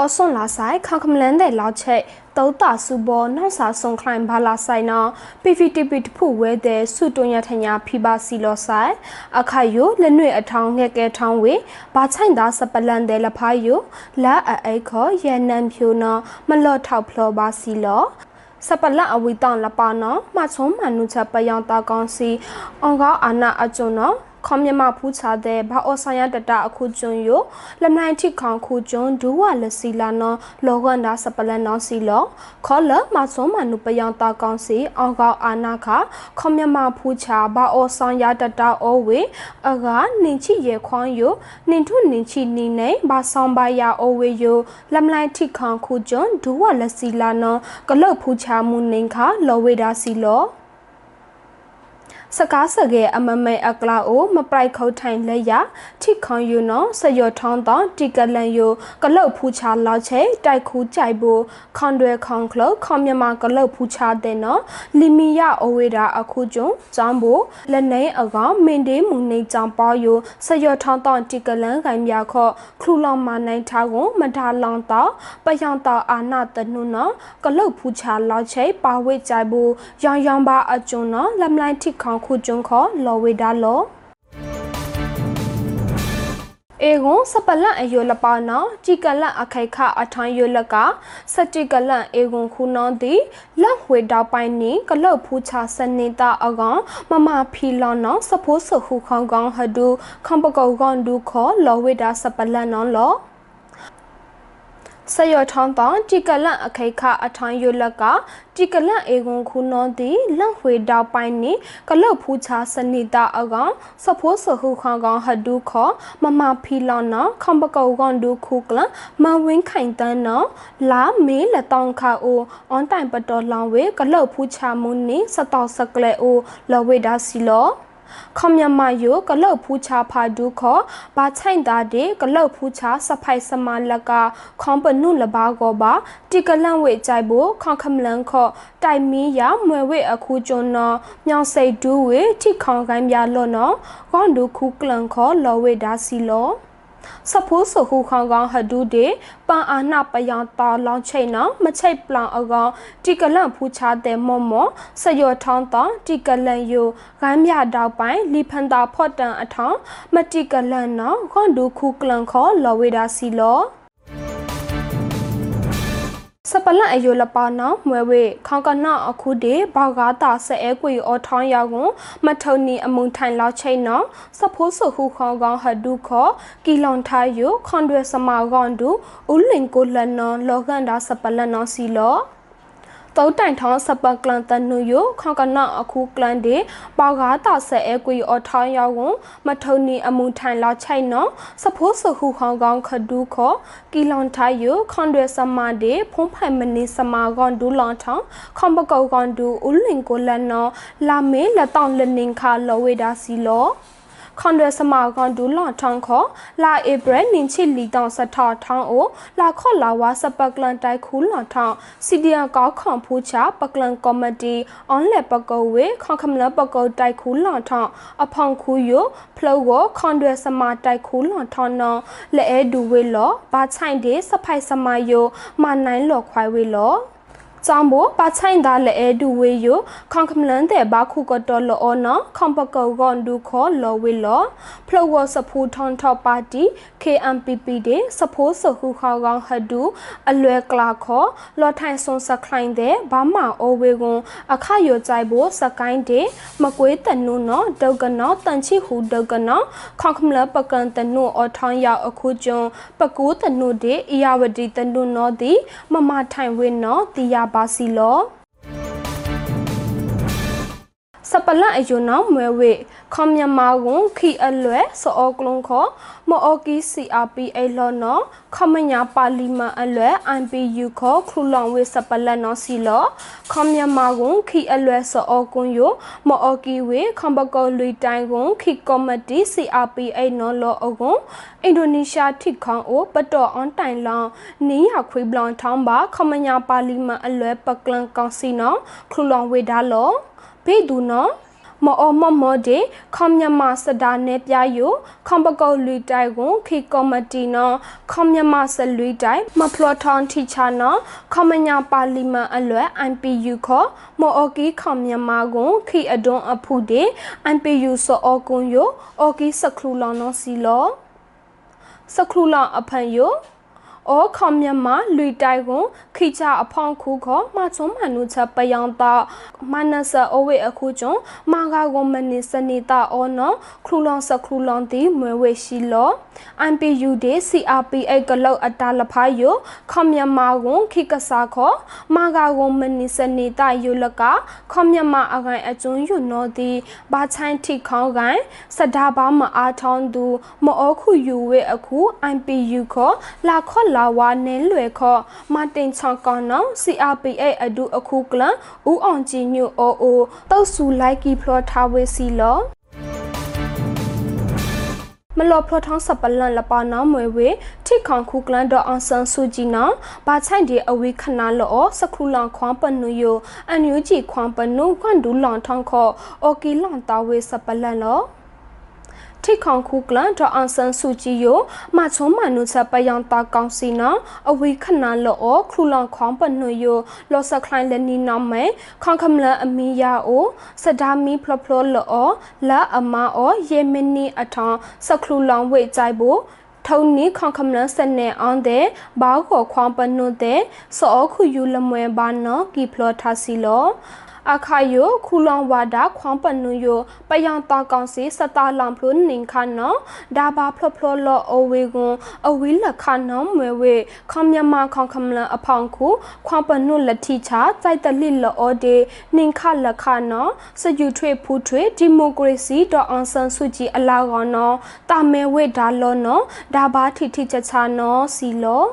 အော်ဆွန်လာဆိုင်ခေါကမလန်တဲ့လောက်ချက်တောတာစုဘောနောက်စာဆုံခလိုက်ဘာလာဆိုင်နော် PVTP တဖူဝဲတဲ့စုတွန်ရထညာဖိပါစီလောဆိုင်အခါယိုလက်နွေအထောင်းငှက်ကဲထောင်းဝေဘာချိုင်သားစပလန်တဲ့လဖိုင်ယိုလာအိတ်ခေါ်ရန်နန်ဖြူနော်မလော့ထောက်ဖလောပါစီလောစပလအဝိတောင်လပါနော်မချုံမနုချပယောင်တာကောင်းစီအောင်ကောင်းအာနာအကျွန်းနော် ခေါမြမဖူးချတဲ့ဘာအောဆိုင်ရတတအခုကျွန်းယလမိုင်ထိခေါခုကျွန်းဒူဝလစီလာနော်လောကန်ဒါစပလန်နော်စီလောခေါ်လမဆုံမနုပယံတာကောင်စီအောင်ကောအာနာခခေါမြမဖူးချဘာအောဆိုင်ရတတအောဝေအကနင်ချိရေခွန်ယနင်ထုနင်ချိနီနေဘာဆောင်ပါယာအောဝေယလမလိုက်ထိခေါခုကျွန်းဒူဝလစီလာနော်ကလုတ်ဖူးချမှုနင်ခလောဝေဒါစီလော စကားစကဲအမမဲအကလာအိုမပရိုက်ခုတ်ထိုင်လက်ရထိခွန်ယူနော်ဆယောထောင်းတော့တီကလန်ယိုကလုတ်ဖူးချလောက်ချေတိုက်ခူးကြိုက်ဖို့ခွန်တွေခွန်ကလုတ်ခွန်မြမကလုတ်ဖူးချတဲ့နော်လီမီယအိုဝေတာအခုကျုံចောင်းဖို့လက်နေအကောင်မင်တေးမူနေကြောင်ပေါယိုဆယောထောင်းတော့တီကလန်ခိုင်မြခော့ခလူလောင်မနိုင်ထားကိုမထားလောင်တော့ပယောင်တော့အာနာတနုနော်ကလုတ်ဖူးချလောက်ချေပါဝိကြိုက်ဖို့ရောင်ရောင်ပါအကျုံနော်လမ်လိုက်ထိခွန်ခုကျွန်းခေါ်လော်ဝေဒါလောအေဂွန်စပလန်အယိုလပနာជីကလန်အခိုက်ခအထိုင်းယိုလကစတိကလန်အေဂွန်ခုနောတိလက်ဝေတောက်ပိုင်းနီကလုတ်ဖူးချစနေတာအကောင်မမဖီလောနောစဖိုးဆခုခေါင်ကောင်ဟဒူခမ်ပကောကောင်ဒူခေါ်လော်ဝေဒါစပလန်နောလော ဆယောထောင်းတောင်တီကလန့်အခိခအထိုင်းယလကတီကလန့်အေကွန်ခုနောတီလန့်ဝေတောက်ပိုင်းနိကလုတ်ဖူးချာစနိတာအကောင်စဖိုးစဟုခေါကောင်ဟဒုခောမမဖီလောနခေါပကောကောင်ဒုခုကလမဝင်းခိုင်တန်းနောလာမေးလတောင်ခါအိုအွန်တိုင်ပတော်လောင်ဝေကလုတ်ဖူးချမှုနိစတောက်စကလေအိုလဝေဒါစီလော ခမမယိုကလုတ်ဖူးချဖာဒုခောဘာချိုင်တာတေကလုတ်ဖူးချစဖိုက်စမလကခေါပနုလဘာကောပါတိကလန့်ဝေကြိုက်ဖို့ခေါခမလန်ခောတိုင်မီယာမွေဝေအခုကျွန်းနောမြောင်စိတ်ဒူးဝေထိခေါင်ကိုင်းပြလော့နော်ဂွန်ဒုခုကလန်ခောလော်ဝေဒါစီလော စဖိုးစခုခေါင်ကောင်ဟဒူဒေပန်အာနာပယံတာလောင်ချိတ်နော်မချိတ်ပလန်အကောင်တီကလန့်ဖူချတဲ့မော့မော့စယောထောင်းတောင်းတီကလန့်ယိုဂိုင်းမြတောက်ပိုင်းလီဖန်တာဖော့တန်အထောင်းမတီကလန့်နော်ခွန်ဒူခုကလန်ခေါ်လော်ဝေဒါစီလော စပလန်အယိုလပါနောမွဲဝေခေါကနာအခုတေဘောက်ကားတာဆဲကွေအောထောင်းရောက်ကွန်မထုံနီအမုန်ထိုင်လောက်ချိတ်နောစဖိုးဆခုခေါကောင်ဟဒုခောကီလွန်ထားယိုခွန်တွေစမာကောင်ဒူဦးလင်ကိုလန်နောလောကန်ဒါစပလန်နောစီလော တောတိုင်ထောင်းစပကလန်တနုယခေါကနာအခုကလန်ဒီပေါကားတာဆဲအကွေအထောင်းရောက်ဝန်မထုံနီအမှုထိုင်လောက်ချိုင်နော်စဖိုးစခုခေါကောင်ခဒူခောကီလွန်ထိုင်ယခွန်တွေစမဒေဖုံးဖိုင်မနီစမာကွန်ဒူလောင်ထောင်းခွန်ပကောကွန်ဒူဦးလင်ကိုလန်နော်လာမေးလက်တောင်လနင်ခါလောဝေဒါစီလော ခွန်ရစမာကွန်ဒူလောင်ထောင်းခောလာဧပြီနင်ချီလီတောင်စထထောင်းအိုလာခော့လာဝါစပကလန်တိုက်ခူလောင်ထောင်းစီဒီယာကောက်ခွန်ဖူးချပကလန်ကော်မတီအွန်လက်ပကောဝေခွန်ခမလပကောတိုက်ခူလောင်ထောင်းအဖောင်ခူယိုဖလောဝခွန်ရစမာတိုက်ခူလောင်ထောင်းနော်လဲအဲဒူဝေလောဘာချိုင်ဒေစဖိုင်စမာယိုမနိုင်လောခွိုင်ဝေလော ကြောင့်ဘပါချိုင်ဒါလဲအဲဒူဝေယခေါင်ကမလန်တဲ့ဘာခုကတော်လောနော်ခေါပကောကွန်ဒူခေါ်လောဝေလောဖလောဝစဖူထွန်ထော့ပါတီ KMPP တဲ့စဖိုးစခုခေါကောင်ဟဒူအလွယ်ကလာခေါ်လော်ထိုင်ဆွန်စခလိုင်းတဲ့ဘာမအိုဝေကွန်အခါယောကြိုက်ဖို့စကိုင်းတဲ့မကွေးတနုနော်ဒုတ်ကနော်တန်ချီဟူဒုတ်ကနော်ခေါကမလပကန်တနုအထောင်းရောက်အခုကျွန်းပကူးတနုတဲ့အီယာဝတီတနုနော်ဒီမမထိုင်ဝင်းနော်တီယာပါစီလော စပလအယုံနောင်မွဲဝေခေါမြမာဝန်ခီအလွဲစောကလုံးခောမော်ကီ CRPA လောနော်ခမညာပါလီမန်အလွဲ IPU ခောခလူလောင်ဝေစပလနော်စီလောခေါမြမာဝန်ခီအလွဲစောကွန်ယမော်ကီဝေခမ်ဘကောလူတိုင်ကွန်ခီကောမတီ CRPA နော်လောအကွန်အင်ဒိုနီးရှားထိခေါန်အိုပတော်အွန်တိုင်လောင်နီးရခွေဘလန်ထောင်းပါခမညာပါလီမန်အလွဲပကလန်ကောင်စီနော်ခလူလောင်ဝေဒါလော ဘေဒူနော်မော်အမော်မော်ဒီခေါမြမစဒါနေပြယိုခေါပကောလူတိုင်ကိုခီကောမတီနော်ခေါမြမစလူတိုင်မဖလော်ထောင်တီချာနော်ခေါမညာပါလီမန်အလွဲ IPU ခေါ်မော်အကီခေါမြမကိုခီအဒွန်အဖူဒီ IPU စောအကွန်ယိုအော်ကီစခလူလောင်နော်စီလောစခလူလောင်အဖန်ယို အောခေါမြမလူတိုင်ကိုခိချအဖောင်းခုခေါ်မချုံမနုချက်ပယောင်တာမနဆအဝေအခုကျုံမာဂါကိုမနိစနေတာအောနော်ခလူလောင်စခလူလောင်တီမွေဝေရှိလော MPU ဒေ CRPA ကလောက်အတာလဖာယိုခေါမြမကိုခိကစားခေါ်မာဂါကိုမနိစနေတာယုလကခေါမြမအကိုင်အကျွန်းယုနော်တီဘာချိုင်းထိခေါင်းကိုင်စဒါဘာမအားထောင်းသူမောအခုယူဝဲအခု MPU ခေါ်လာခေါ်လာဝါနဲလွယ်ခေါ်မာတင်ချောင်းကောင်နောင် CRPA အဒူအခုကလန်ဦးအောင်ကြည်ညိုအိုအိုတုတ်ဆူလိုက်ကီဖလော်ထားဝဲစီလောမလော်ဖလော်ထောင်းစပလန်လပနာမွေဝေထိခေါန်ခုကလန်ဒေါအောင်ဆန်ဆူဂျီနောဘာချိုင်ဒီအဝေးခနာလောစခူလောင်ခွန်ပနူယိုအန်ယူဂျီခွန်ပနူခွန်ဒူလောင်ထောင်းခောအိုကီလောင်တာဝေစပလန်လော ထိခေါန်ခုကလန်ဒေါအောင်ဆန်ဆူဂျီယိုမချုံမနုချက်ပယံတာကောင်စီနာအဝေခနာလောခရူလောင်ခွန်ပနွေယိုလောစခလိုင်းလနီနမဲခေါခမလအမီယာအိုစဒါမီဖလဖလလောလာအမအောယေမနီအထောင်းစခရူလောင်ဝေကြိုက်ဖို့ထုံနီခေါခမလစနေအောင်တဲ့ဘောက်ခေါခွန်ပနုတဲ့စောခုယူလမွဲဘာနော်ကီဖလောထားစီလော အခါယိုခူလောင်ဝါဒခွန်ပနုယိုပယံတာကောင်စီစတာလံဖလုနင်ခါနော်ဒါဘာဖလဖလလောအဝေကွန်အဝီလခါနော်မွေဝေခေါမြမခေါခမလအဖောင်ခုခွန်ပနုလတိချာစိုက်တလိလောဒေနင်ခလခါနော်စယူထွေဖူထွေဒီမိုကရေစီဒေါအောင်ဆန်စုကြည်အလာကောနော်တာမဲဝေဒါလောနော်ဒါဘာထိထိချချာနော်စီလော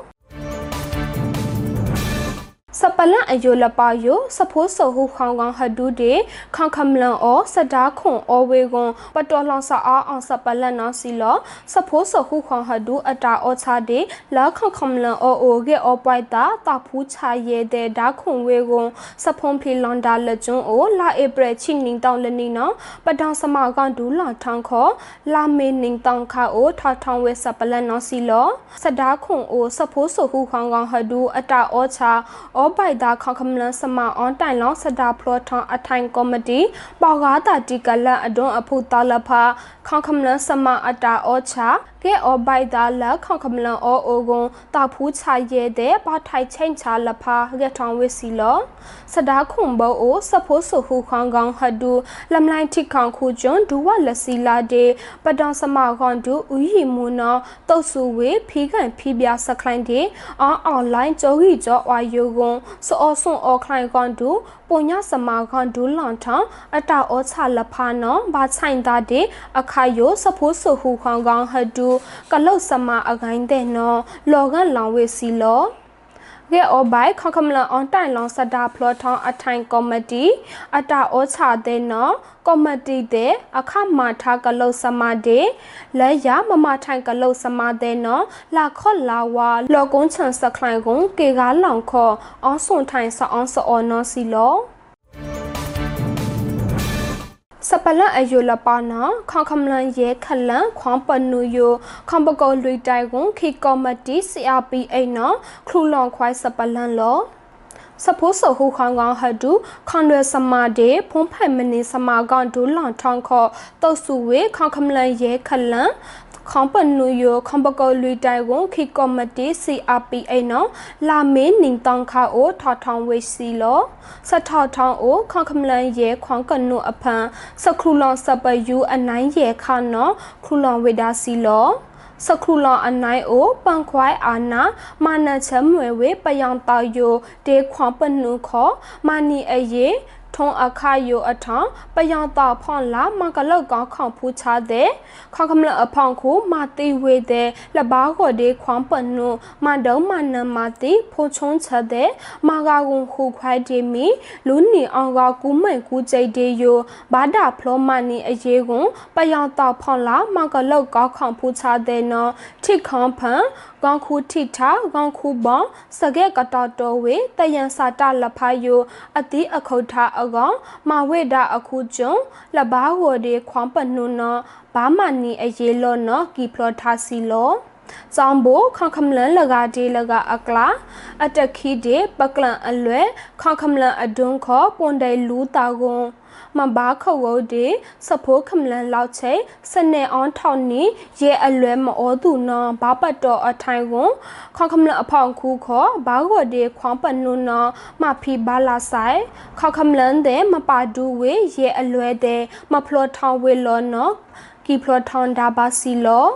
စပလန်အယိုလပါယိုစဖိုးဆဟုခေါင်ကောင်ဟဒူဒေခေါခမလန်အောစဒါခွန်အောဝေကွန်ပတော်လောင်စာအားအောင်စပလန်နော်စီလောစဖိုးဆဟုခေါင်ဟဒူအတာအောချာဒေလာခေါခမလန်အောအိုဂေအောပွိုက်တာတာဖူးချာရဲတဲ့ဒါခွန်ဝေကွန်စဖုံဖီလွန်ဒါလကျွန်းအိုလာဧပြီချိနင်းတောင်းလနီနော်ပတောင်စမကောင်ဒူလာထောင်းခေါ်လာမေနင်းတောင်းခါအိုထထောင်းဝေစပလန်နော်စီလောစဒါခွန်အိုစဖိုးဆဟုခေါင်ကောင်ဟဒူအတာအောချာအောဘိုက်တာခေါခမလန်စမအွန်တိုင်လောစဒါဖလောထောင်းအထိုင်ကောမတီပေါ်ကားတာတီကလန်အဒွန်အဖုတာလဖာခေါခမလန်စမအတာအောချာကဲအောဘိုက်တာလက်ခေါခမလန်အောအိုကွန်တာဖူးချရဲတဲ့ဘာထိုင်ချင်းချာလဖာကဲထောင်းဝစ်စီလောစဒါခုံဘောအိုစဖိုးဆူခုခေါင်ကောင်ဟဒူလမ်လိုက်ထိခေါင်ခုကျွန်းဒူဝလစီလာဒေပတောင်စမခွန်ဒူဥယီမူနောတုတ်ဆူဝေဖီကန်ဖီပြစခလိုင်းဒေအောင်းအွန်လိုင်းကြောကြီးကြောဝါယိုကွန်စောဆွန်အောခလိုင်းကွန်ဒူပုံညစမခွန်ဒူလွန်ထံအတာအောချလဖာနောဘာချိုင်တာဒေအခါယိုစဖိုးဆူခုခေါင်ကောင်ဟဒူကလုတ်စမအကိုင်းတဲ့နော်လော်ကန်လောင်ဝေစီလော ကဲအောဘိုင်ခခမလအွန်တိုင်လောင်စတာဖလောထောင်းအထိုင်ကော်မတီအတာဩချတဲ့နော်ကော်မတီတဲ့အခမထားကလုတ်စမတဲ့လဲရမမထိုင်ကလုတ်စမတဲ့နော်လာခော့လာဝါလော်ကုန်းချန်စခလိုင်ကုန်းကေကားလောင်ခော့အောဆွန်ထိုင်စအောင်စောနော်စီလော စပလန်အယိုလပါနာခေါခမလန်ရဲခလန်ခွန်ပနူယိုခွန်ပကောလွိတိုင်ကွန်ခိကောမတီ CRPA နော်ခရူလွန်ခွိုင်းစပလန်လောစဖိုးဆဟူခေါင်ကောင်ဟဒူခွန်ရစမာဒေဖုံးဖိုင်မနီစမာကောင်ဒူလွန်ထောင်းခောတုတ်ဆူဝေခေါခမလန်ရဲခလန် ခေါပနူယခမ်ဘကောလူတိုင်ကိုခိကောမတီ CRPA နော်လာမင်းနင်းတောင်ခါအိုထောက်ထောင်ဝေစီလောစထောက်ထောင်အိုခေါခမလန်ရဲခွန်ကနုအဖန်စခရူလောင်စပယူအနိုင်ရဲခါနော်ခရူလောင်ဝေဒါစီလောစခရူလောအနိုင်အိုပန်ခွိုင်အာနာမာနချမွေဝေပယံတောက်ယိုဒေခွန်ပနုခောမာနီအယေ ထုံအခါယိုအထောင်ပယောင်တာဖောင်းလာမကလောက်ကောင်းခေါဖူးချတဲ့ခေါခမလအဖောင်းခုမာတိဝေတဲ့လဘာခေါ်တဲ့ခွန်ပနုမဒုံမနမတိဖိုချုံချက်တဲ့မာဂါကုံခုခွိုက်ဒီမီလူနီအောင်ကကူးမဲ့ကူးကြိတ်တဲ့ယိုဘာဒဖလောမနီအရေးကွန်ပယောင်တာဖောင်းလာမကလောက်ကောင်းခေါဖူးချတဲ့နော်ထိခေါဖန်ကောင်ခုထိထာကောင်ခုဘောစကဲကတော်တော်ဝေတယန်စာတလဖာယိုအတိအခုထာအအကောင်မဝေတာအခုကျွန်းလဘာဝဒီခွန်ပနုနောဘာမနီအယေလောနောကီဖလောထားစီလောဇောင်းဘိုခခမလန်လကဒီလကအကလာအတခီဒီပကလန်အလွဲခခမလန်အဒွန်းခောပွန်တိုင်လူတာကွန် မဘာခဝဒီစဖိုးခမလန်လောက်ချိစနေအောင်ထောက်နီရဲအလွဲမဩသူနော်ဘာပတ်တော်အထိုင်ကွန်ခေါခမလန်အဖောင်ခုခောဘာဂောဒီခွန်ပနုနော်မဖီဘာလာဆိုင်ခေါခမလန်တဲ့မပါဒူဝေရဲအလွဲတဲ့မဖလောထောင်ဝေလောနော်ကီဖလောထောင်ဒါဘာစီလောမ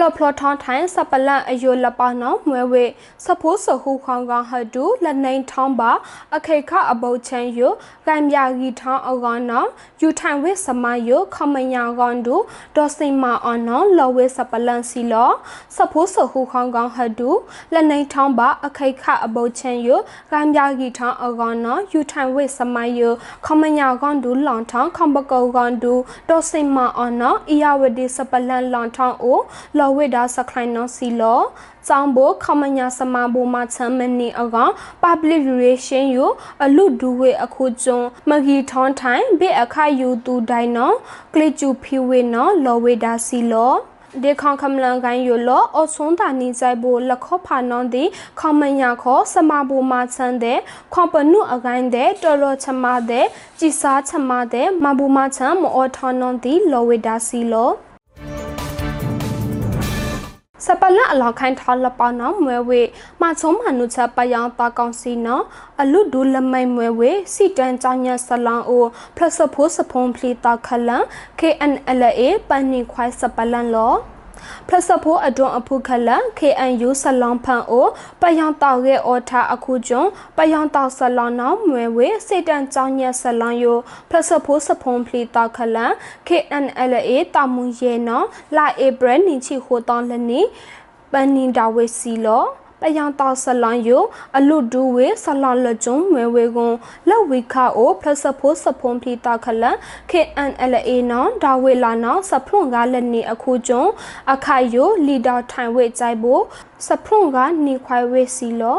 လဖလထောင်းထိုင်စပလန်အယိုလပနောမွဲဝေစဖိုးစဟုခေါင်ကောင်ဟဒူလနိုင်ထောင်းပါအခေခအဘုတ်ချန်ယိုကံမြဂီထောင်းအကောင်နောယူထိုင်ဝေစမယိုခမညာကောင်ဒူဒေါ်စိမအနောလောဝေစပလန်စီလောစဖိုးစဟုခေါင်ကောင်ဟဒူလနိုင်ထောင်းပါအခေခအဘုတ်ချန်ယိုကံမြဂီထောင်းအကောင်နောယူထိုင်ဝေစမယိုခမညာကောင်ဒူလောင်ထောင်းခမဘကောကောင်ဒူဒေါ်စိမအနောအီယာဝဒီစပလန်လောင်ထောင်းအိုလောဝိဒါစခိုင်နောစီလောစောင်းဘခမညာစမဘူမချမ်မနီအကောင် public relation ယအလူဒူဝေအခုကျွန်းမဂီထွန်ထိုင်ဘေအခါယူတူဒိုင်နောကလီချူဖီဝေနောလောဝိဒါစီလောဒေခေါခမလန်ကိုင်းယလောအဆွန်တာနီဆိုင်ဘိုလခောဖာနွန်ဒီခမညာခောစမဘူမာချန်တဲ့ခွန်ပနုအကိုင်းတဲ့တော်တော်ချမတဲ့ကြည်စားချမတဲ့မဘူမာချန်မောထနွန်ဒီလောဝိဒါစီလော စပလအလောက်ခိုင်းထားလပနောမွဲဝေမချုံမနုချပယောင်တာကောင်စီနောအလူဒူလမိုင်မွဲဝေစီတန်ချညဆလောင်အိုဖလစဖိုးစဖုံဖလီတာခလန် KNLA ပန်နီခွိုင်းစပလန်လော ဖလစဖိုးအတွန်းအဖုခလန် KNU ဆလောင်ဖန်အိုပယောင်တောက်ရဲ့အော်ထာအခုကျွန်းပယောင်တောက်ဆလောင်နောင်မွဲဝေစေတန်ကြောင်းညက်ဆလောင်ယိုဖလစဖိုးစဖုံဖလီတောက်ခလန် KNLA တာမွန်ရဲနော်လာဧပြီနင်ချီဟိုတောင်းလနီပန်နင်ဒါဝေစီလော ပယံတာဆလန်ယိုအလုဒူဝေဆလလကျုံမွေဝေကွန်လက်ဝိခအိုဖလစဖိုးစဖုံဖလီတာခလန် KNLA နော်ဒါဝေလာနော်စဖုံကလက်နေအခုကျုံအခိုင်ယိုလီဒါထိုင်ဝေကြိုက်ဖို့စဖုံကနေခွိုင်ဝေစီလော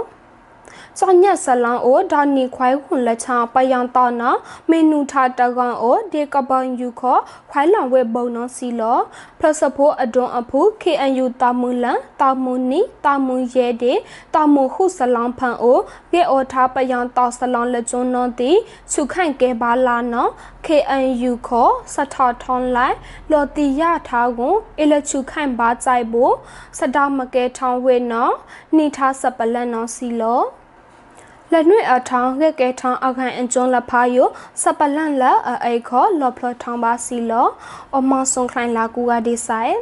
စောညက်ဆလန်အိုဒါနီခွိုင်ခွန်လက်ချာပယံတာနာမေနူထာတကန်အိုဒေကပန်ယူခောခွိုင်လံဝဲဘုံနောစီလောပလစဖိုအဒွန်အဖူ KNU တာမွန်လန်တာမွန်နီတာမွန်ရဲဒေတာမွန်ဟုဆလန်ဖန်အိုကေအောထာပယံတာဆလန်လက်ကျွန်းနောတီစုခိုင်ကဲပါလာနော KNU ခောစထထွန်လိုက်လော်တီရထားကွန်အလချုခိုင်ပါကြိုက်ဖို့စဒါမကဲထောင်းဝဲနောနိထားစပလန်နောစီလော လက်နွေအထောင်းကဲကဲထောင်းအခိုင်အကျွန်းလဖာယိုစပလန့်လအိခောလော်ဖလထောင်းပါစီလောအမဆွန်ခိုင်လာကူကဒီဆိုင်